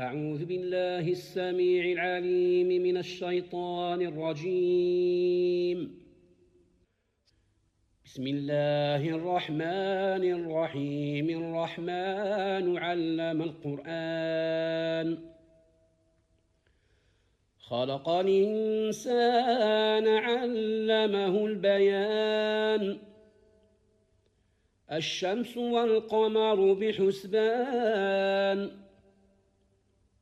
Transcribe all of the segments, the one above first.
أعوذ بالله السميع العليم من الشيطان الرجيم. بسم الله الرحمن الرحيم. الرحمن علم القرآن. خلق الإنسان علمه البيان. الشمس والقمر بحسبان.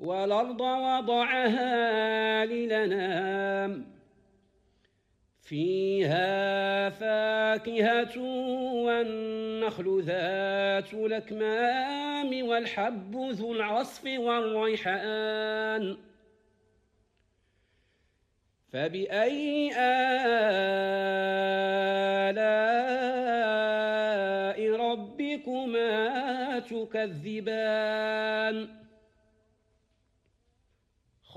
والأرض وضعها للنام فيها فاكهة والنخل ذات الأكمام والحب ذو العصف والريحان. فبأي آلاء ربكما تكذبان؟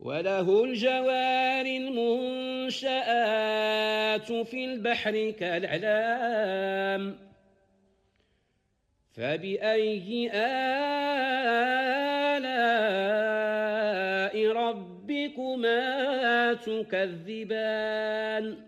وله الجوار المنشآت في البحر كالأعلام. فبأي آلاء ربكما تكذبان؟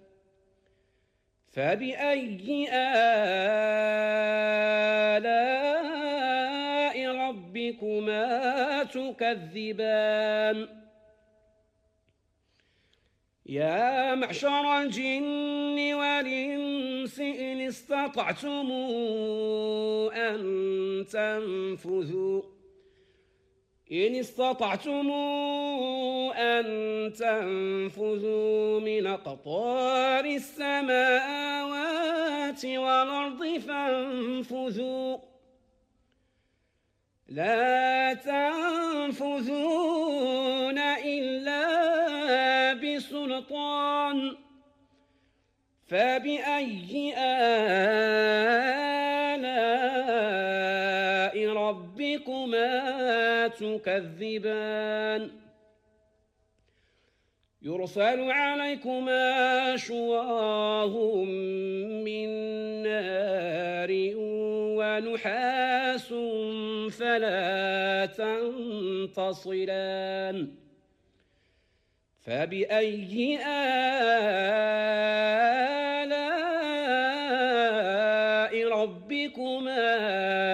فبأي آلاء ربكما تكذبان؟ يا معشر الجن والإنس إن استطعتم أن تنفذوا إن استطعتم أن تنفذوا من أقطار السماوات والأرض فانفذوا. لا تنفذون سلطان فبأي آلاء ربكما تكذبان. يرسل عليكما شواه من نار ونحاس فلا تنتصران. فبأي آلاء ربكما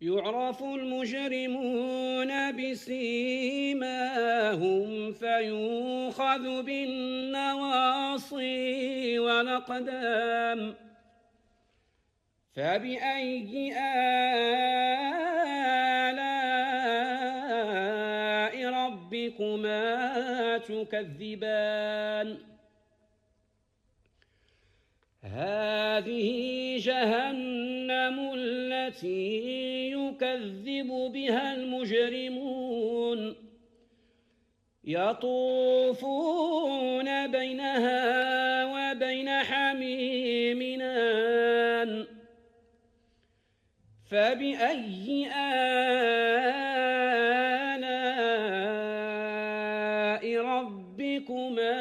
يعرف المجرمون بسيماهم فيوخذ بالنواصي والأقدام. فبأي آلاء ربكما تكذبان؟ هذه جهنم التي يكذب بها المجرمون يطوفون بينها وبين حميم آن فبأي آلاء ربكما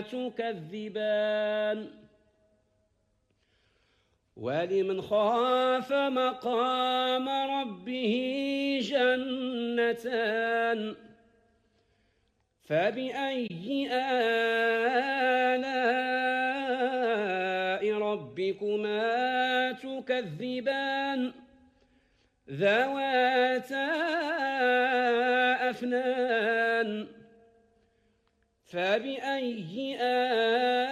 تكذبان؟ ولمن خاف مقام ربه جنتان فبأي آلاء ربكما تكذبان ذواتا أفنان فبأي آلاء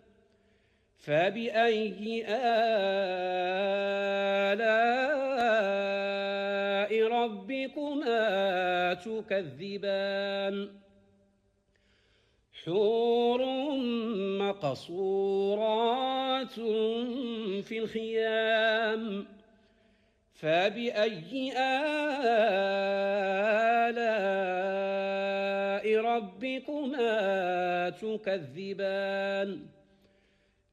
فبأي آلاء ربكما تكذبان؟ حور مقصورات في الخيام. فبأي آلاء ربكما تكذبان؟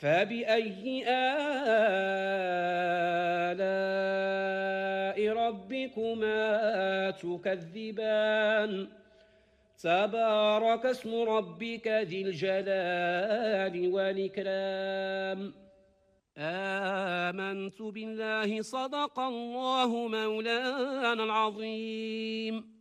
فبأي آلاء ربكما تكذبان؟ تبارك اسم ربك ذي الجلال والإكرام. آمنت بالله صدق الله مولانا العظيم.